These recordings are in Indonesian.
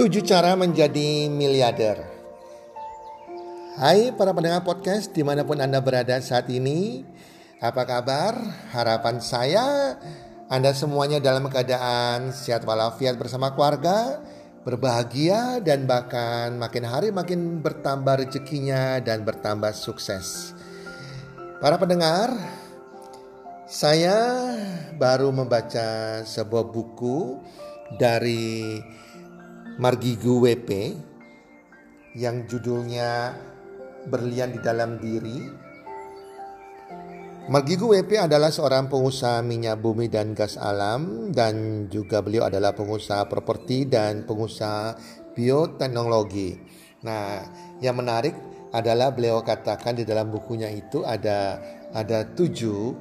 Tujuh cara menjadi miliarder. Hai para pendengar podcast di mana pun Anda berada saat ini. Apa kabar? Harapan saya Anda semuanya dalam keadaan sehat walafiat bersama keluarga, berbahagia dan bahkan makin hari makin bertambah rezekinya dan bertambah sukses. Para pendengar, saya baru membaca sebuah buku dari Margigu WP yang judulnya Berlian di Dalam Diri. Margigu WP adalah seorang pengusaha minyak bumi dan gas alam dan juga beliau adalah pengusaha properti dan pengusaha bioteknologi. Nah, yang menarik adalah beliau katakan di dalam bukunya itu ada ada tujuh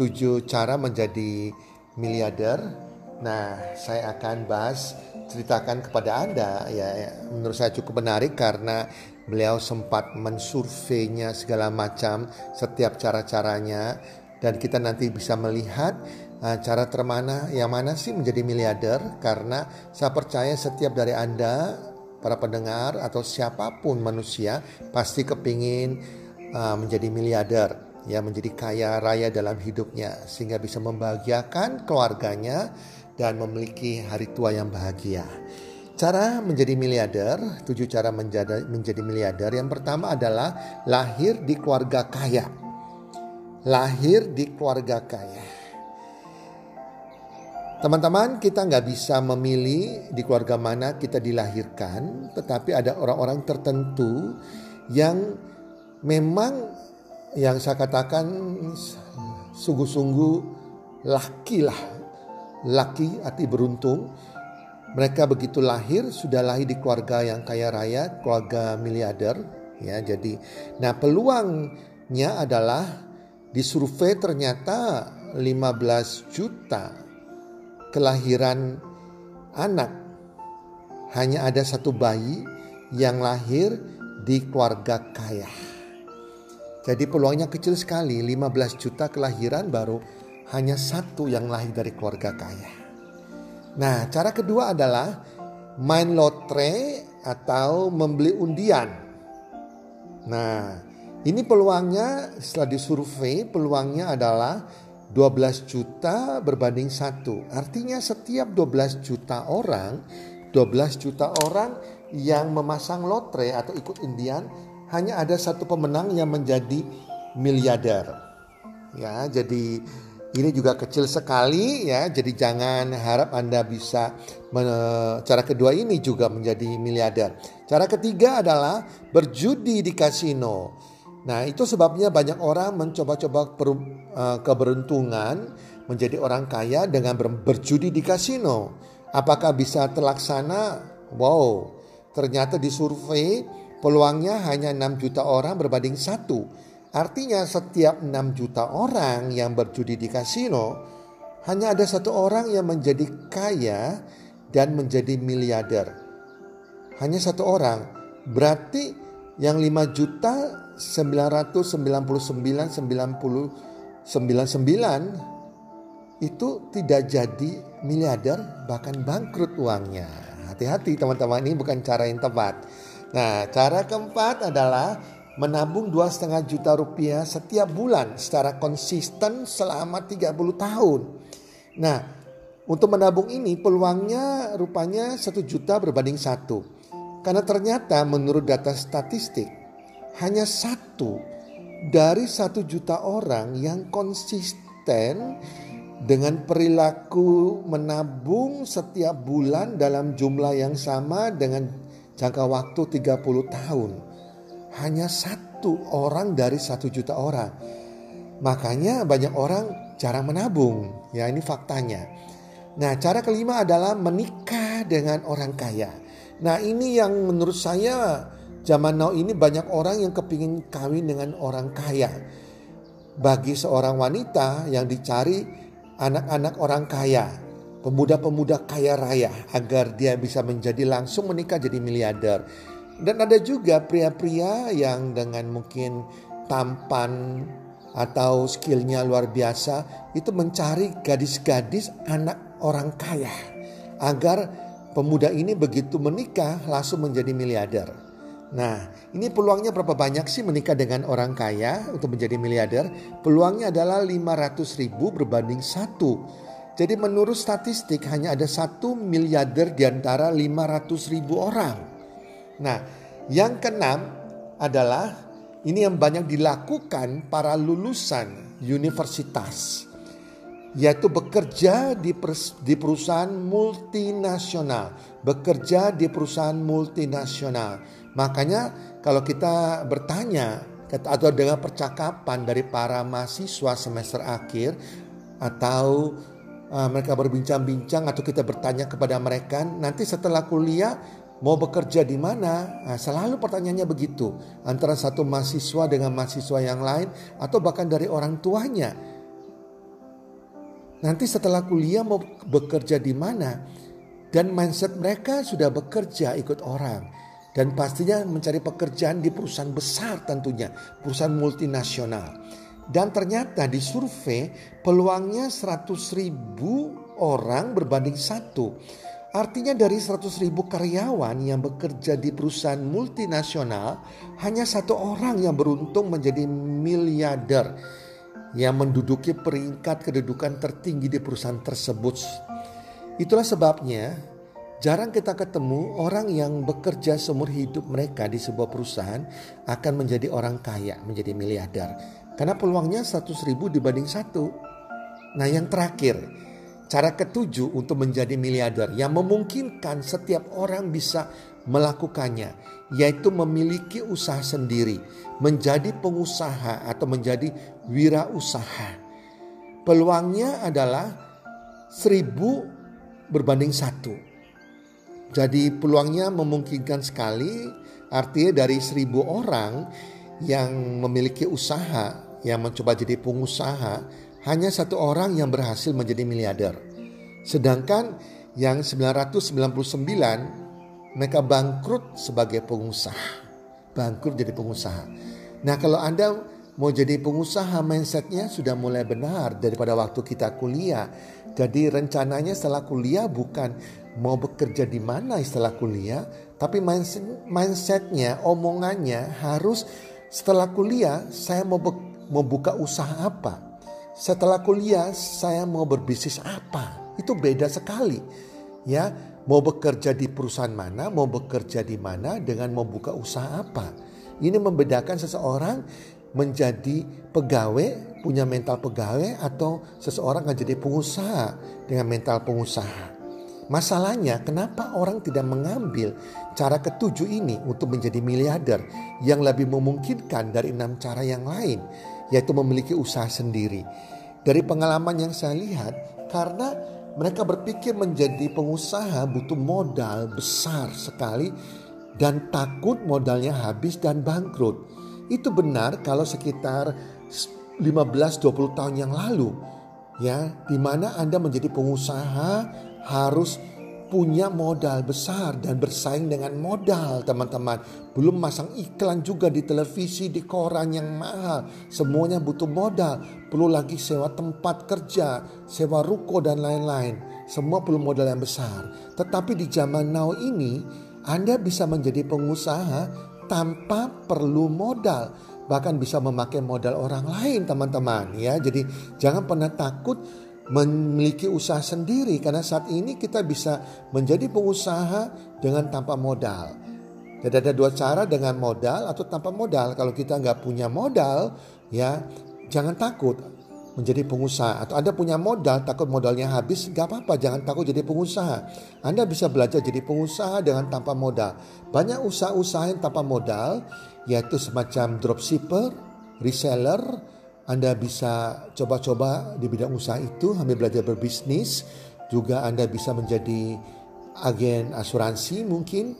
tujuh cara menjadi miliarder. Nah, saya akan bahas ceritakan kepada Anda ya menurut saya cukup menarik karena beliau sempat mensurveinya segala macam setiap cara-caranya dan kita nanti bisa melihat uh, cara termana yang mana sih menjadi miliarder karena saya percaya setiap dari Anda para pendengar atau siapa pun manusia pasti kepingin uh, menjadi miliarder ya menjadi kaya raya dalam hidupnya sehingga bisa membahagiakan keluarganya dan memiliki hari tua yang bahagia. Cara menjadi miliarder, tujuh cara menjadi, menjadi miliarder. Yang pertama adalah lahir di keluarga kaya. Lahir di keluarga kaya. Teman-teman, kita nggak bisa memilih di keluarga mana kita dilahirkan, tetapi ada orang-orang tertentu yang memang yang saya katakan sungguh-sungguh laki lah laki arti beruntung. Mereka begitu lahir sudah lahir di keluarga yang kaya raya, keluarga miliarder ya. Jadi nah peluangnya adalah di survei ternyata 15 juta kelahiran anak hanya ada satu bayi yang lahir di keluarga kaya. Jadi peluangnya kecil sekali, 15 juta kelahiran baru hanya satu yang lahir dari keluarga kaya. Nah, cara kedua adalah main lotre atau membeli undian. Nah, ini peluangnya setelah disurvei peluangnya adalah 12 juta berbanding satu. Artinya setiap 12 juta orang, 12 juta orang yang memasang lotre atau ikut undian hanya ada satu pemenang yang menjadi miliarder. Ya, jadi ini juga kecil sekali ya, jadi jangan harap Anda bisa cara kedua ini juga menjadi miliarder. Cara ketiga adalah berjudi di kasino. Nah, itu sebabnya banyak orang mencoba-coba uh, keberuntungan menjadi orang kaya dengan berjudi di kasino. Apakah bisa terlaksana? Wow, ternyata di survei peluangnya hanya 6 juta orang berbanding satu. Artinya setiap 6 juta orang yang berjudi di kasino, hanya ada satu orang yang menjadi kaya dan menjadi miliarder. Hanya satu orang. Berarti yang 5 juta 999 itu tidak jadi miliarder bahkan bangkrut uangnya. Hati-hati teman-teman ini bukan cara yang tepat. Nah cara keempat adalah menabung dua setengah juta rupiah setiap bulan secara konsisten selama 30 tahun. Nah, untuk menabung ini peluangnya rupanya satu juta berbanding satu. Karena ternyata menurut data statistik hanya satu dari satu juta orang yang konsisten dengan perilaku menabung setiap bulan dalam jumlah yang sama dengan jangka waktu 30 tahun hanya satu orang dari satu juta orang. Makanya banyak orang jarang menabung. Ya ini faktanya. Nah cara kelima adalah menikah dengan orang kaya. Nah ini yang menurut saya zaman now ini banyak orang yang kepingin kawin dengan orang kaya. Bagi seorang wanita yang dicari anak-anak orang kaya. Pemuda-pemuda kaya raya agar dia bisa menjadi langsung menikah jadi miliarder dan ada juga pria-pria yang dengan mungkin tampan atau skillnya luar biasa itu mencari gadis-gadis anak orang kaya agar pemuda ini begitu menikah langsung menjadi miliarder. Nah, ini peluangnya berapa banyak sih menikah dengan orang kaya untuk menjadi miliarder? Peluangnya adalah 500 ribu berbanding satu. Jadi menurut statistik hanya ada satu miliarder di antara 500 ribu orang. Nah, yang keenam adalah ini yang banyak dilakukan para lulusan universitas yaitu bekerja di, di perusahaan multinasional, bekerja di perusahaan multinasional. Makanya kalau kita bertanya atau dengan percakapan dari para mahasiswa semester akhir atau uh, mereka berbincang-bincang atau kita bertanya kepada mereka nanti setelah kuliah Mau bekerja di mana? Nah, selalu pertanyaannya begitu. Antara satu mahasiswa dengan mahasiswa yang lain atau bahkan dari orang tuanya. Nanti setelah kuliah mau bekerja di mana? Dan mindset mereka sudah bekerja ikut orang. Dan pastinya mencari pekerjaan di perusahaan besar tentunya. Perusahaan multinasional. Dan ternyata di survei peluangnya 100 ribu orang berbanding satu. Artinya dari 100 ribu karyawan yang bekerja di perusahaan multinasional, hanya satu orang yang beruntung menjadi miliarder yang menduduki peringkat kedudukan tertinggi di perusahaan tersebut. Itulah sebabnya jarang kita ketemu orang yang bekerja seumur hidup mereka di sebuah perusahaan akan menjadi orang kaya, menjadi miliarder. Karena peluangnya 100 ribu dibanding satu. Nah yang terakhir, Cara ketujuh untuk menjadi miliarder yang memungkinkan setiap orang bisa melakukannya, yaitu memiliki usaha sendiri, menjadi pengusaha atau menjadi wirausaha. Peluangnya adalah seribu berbanding satu. Jadi peluangnya memungkinkan sekali, artinya dari seribu orang yang memiliki usaha, yang mencoba jadi pengusaha, hanya satu orang yang berhasil menjadi miliarder. Sedangkan yang 999 mereka bangkrut sebagai pengusaha. Bangkrut jadi pengusaha. Nah kalau Anda mau jadi pengusaha mindsetnya sudah mulai benar daripada waktu kita kuliah. Jadi rencananya setelah kuliah bukan mau bekerja di mana setelah kuliah. Tapi mindsetnya, omongannya harus setelah kuliah saya mau, mau buka usaha apa setelah kuliah saya mau berbisnis apa? Itu beda sekali. Ya, mau bekerja di perusahaan mana, mau bekerja di mana dengan mau buka usaha apa. Ini membedakan seseorang menjadi pegawai, punya mental pegawai atau seseorang akan jadi pengusaha dengan mental pengusaha. Masalahnya kenapa orang tidak mengambil cara ketujuh ini untuk menjadi miliarder yang lebih memungkinkan dari enam cara yang lain yaitu memiliki usaha sendiri. Dari pengalaman yang saya lihat, karena mereka berpikir menjadi pengusaha butuh modal besar sekali dan takut modalnya habis dan bangkrut. Itu benar kalau sekitar 15-20 tahun yang lalu ya, di mana Anda menjadi pengusaha harus punya modal besar dan bersaing dengan modal teman-teman. Belum masang iklan juga di televisi, di koran yang mahal. Semuanya butuh modal. Perlu lagi sewa tempat kerja, sewa ruko dan lain-lain. Semua perlu modal yang besar. Tetapi di zaman now ini, Anda bisa menjadi pengusaha tanpa perlu modal. Bahkan bisa memakai modal orang lain teman-teman ya. Jadi jangan pernah takut memiliki usaha sendiri. Karena saat ini kita bisa menjadi pengusaha dengan tanpa modal. Jadi ada dua cara dengan modal atau tanpa modal. Kalau kita nggak punya modal ya jangan takut menjadi pengusaha. Atau Anda punya modal takut modalnya habis gak apa-apa. Jangan takut jadi pengusaha. Anda bisa belajar jadi pengusaha dengan tanpa modal. Banyak usaha-usaha yang tanpa modal yaitu semacam dropshipper reseller Anda bisa coba-coba di bidang usaha itu ambil belajar berbisnis. Juga Anda bisa menjadi agen asuransi mungkin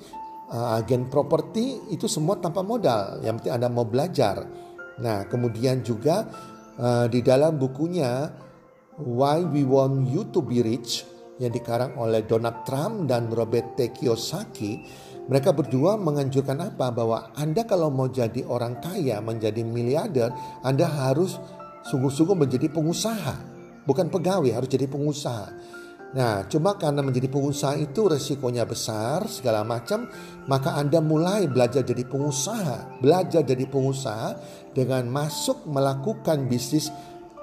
uh, agen properti. Itu semua tanpa modal. Yang penting Anda mau belajar. Nah kemudian juga uh, di dalam bukunya Why We Want You to Be Rich yang dikarang oleh Donald Trump dan Robert T. Kiyosaki, mereka berdua menganjurkan apa? Bahwa Anda kalau mau jadi orang kaya, menjadi miliarder, Anda harus sungguh-sungguh menjadi pengusaha. Bukan pegawai, harus jadi pengusaha. Nah, cuma karena menjadi pengusaha itu resikonya besar, segala macam, maka Anda mulai belajar jadi pengusaha. Belajar jadi pengusaha dengan masuk melakukan bisnis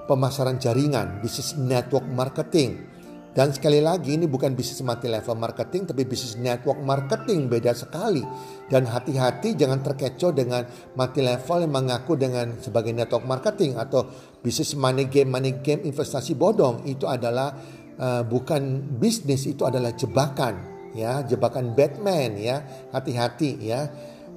pemasaran jaringan, bisnis network marketing. Dan sekali lagi ini bukan bisnis mati level marketing tapi bisnis network marketing. Beda sekali. Dan hati-hati jangan terkecoh dengan mati level yang mengaku dengan sebagai network marketing atau bisnis money game money game investasi bodong. Itu adalah uh, bukan bisnis itu adalah jebakan ya. Jebakan Batman ya. Hati-hati ya.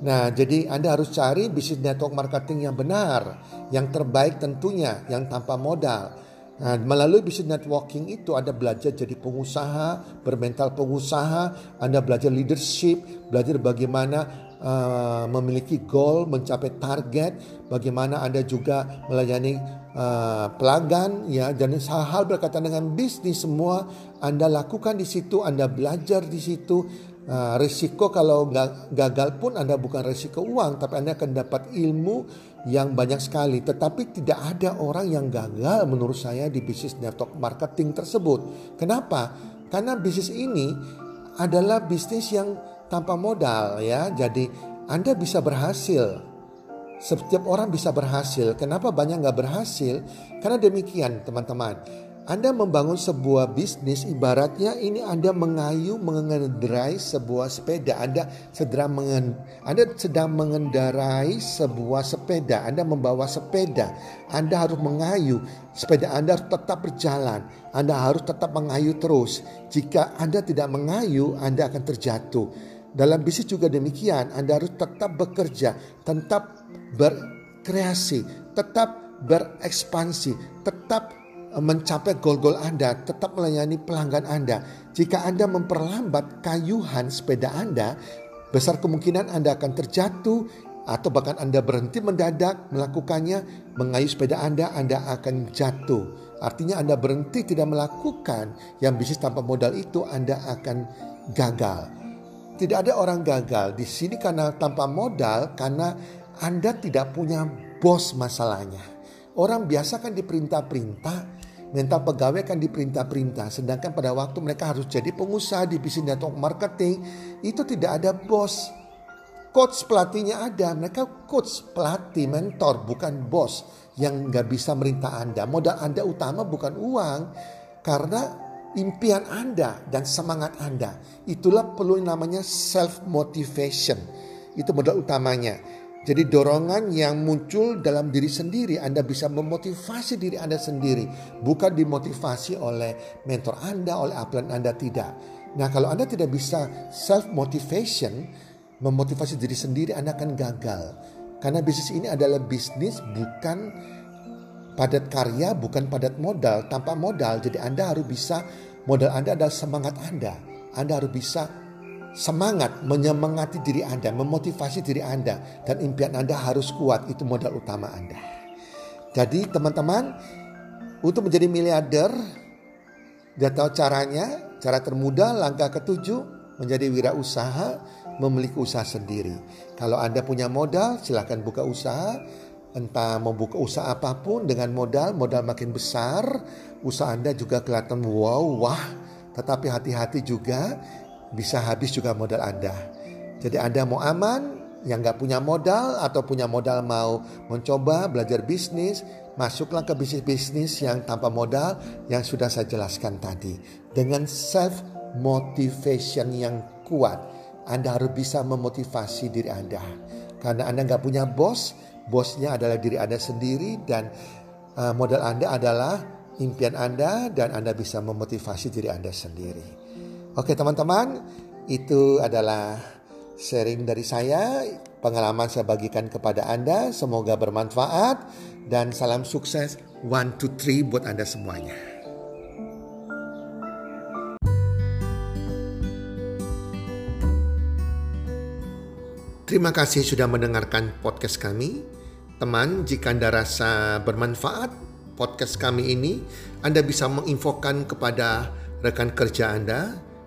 Nah jadi anda harus cari bisnis network marketing yang benar yang terbaik tentunya yang tanpa modal Nah, melalui bisnis networking itu Anda belajar jadi pengusaha, bermental pengusaha, Anda belajar leadership, belajar bagaimana uh, memiliki goal, mencapai target, bagaimana Anda juga melayani uh, pelanggan ya dan hal-hal berkaitan dengan bisnis semua Anda lakukan di situ, Anda belajar di situ. Uh, risiko kalau gagal pun Anda bukan risiko uang, tapi Anda akan dapat ilmu yang banyak sekali. Tetapi tidak ada orang yang gagal menurut saya di bisnis network marketing tersebut. Kenapa? Karena bisnis ini adalah bisnis yang tanpa modal ya. Jadi Anda bisa berhasil. Setiap orang bisa berhasil. Kenapa banyak nggak berhasil? Karena demikian teman-teman. Anda membangun sebuah bisnis ibaratnya ini Anda mengayu mengendarai sebuah sepeda. Anda sedang mengen, Anda sedang mengendarai sebuah sepeda. Anda membawa sepeda. Anda harus mengayu. Sepeda Anda harus tetap berjalan. Anda harus tetap mengayu terus. Jika Anda tidak mengayu, Anda akan terjatuh. Dalam bisnis juga demikian. Anda harus tetap bekerja, tetap berkreasi, tetap berekspansi, tetap mencapai goal-goal Anda, tetap melayani pelanggan Anda. Jika Anda memperlambat kayuhan sepeda Anda, besar kemungkinan Anda akan terjatuh atau bahkan Anda berhenti mendadak melakukannya, mengayu sepeda Anda, Anda akan jatuh. Artinya Anda berhenti tidak melakukan yang bisnis tanpa modal itu, Anda akan gagal. Tidak ada orang gagal di sini karena tanpa modal, karena Anda tidak punya bos masalahnya. Orang biasa kan diperintah-perintah, mental pegawai kan diperintah-perintah. Sedangkan pada waktu mereka harus jadi pengusaha di bisnis network marketing, itu tidak ada bos. Coach pelatihnya ada, mereka coach pelatih, mentor, bukan bos yang nggak bisa merintah Anda. Modal Anda utama bukan uang, karena impian Anda dan semangat Anda. Itulah perlu namanya self motivation. Itu modal utamanya. Jadi dorongan yang muncul dalam diri sendiri Anda bisa memotivasi diri Anda sendiri Bukan dimotivasi oleh mentor Anda, oleh upline Anda tidak. Nah kalau Anda tidak bisa self motivation Memotivasi diri sendiri Anda akan gagal. Karena bisnis ini adalah bisnis bukan padat karya, bukan padat modal. Tanpa modal jadi Anda harus bisa Modal Anda adalah semangat Anda. Anda harus bisa semangat menyemangati diri Anda, memotivasi diri Anda dan impian Anda harus kuat itu modal utama Anda. Jadi teman-teman untuk menjadi miliarder dia tahu caranya, cara termudah langkah ketujuh menjadi wirausaha, memiliki usaha sendiri. Kalau Anda punya modal, silahkan buka usaha. Entah mau buka usaha apa pun dengan modal, modal makin besar, usaha Anda juga kelihatan wow, wah. Tetapi hati-hati juga bisa habis juga modal Anda. Jadi Anda mau aman, yang nggak punya modal atau punya modal mau mencoba belajar bisnis, masuklah ke bisnis-bisnis yang tanpa modal yang sudah saya jelaskan tadi. Dengan self motivation yang kuat, Anda harus bisa memotivasi diri Anda. Karena Anda nggak punya bos, bosnya adalah diri Anda sendiri dan uh, modal Anda adalah impian Anda dan Anda bisa memotivasi diri Anda sendiri. Oke teman-teman, itu adalah sharing dari saya, pengalaman saya bagikan kepada Anda, semoga bermanfaat dan salam sukses one two three buat Anda semuanya. Terima kasih sudah mendengarkan podcast kami. Teman, jika Anda rasa bermanfaat podcast kami ini, Anda bisa menginfokan kepada rekan kerja Anda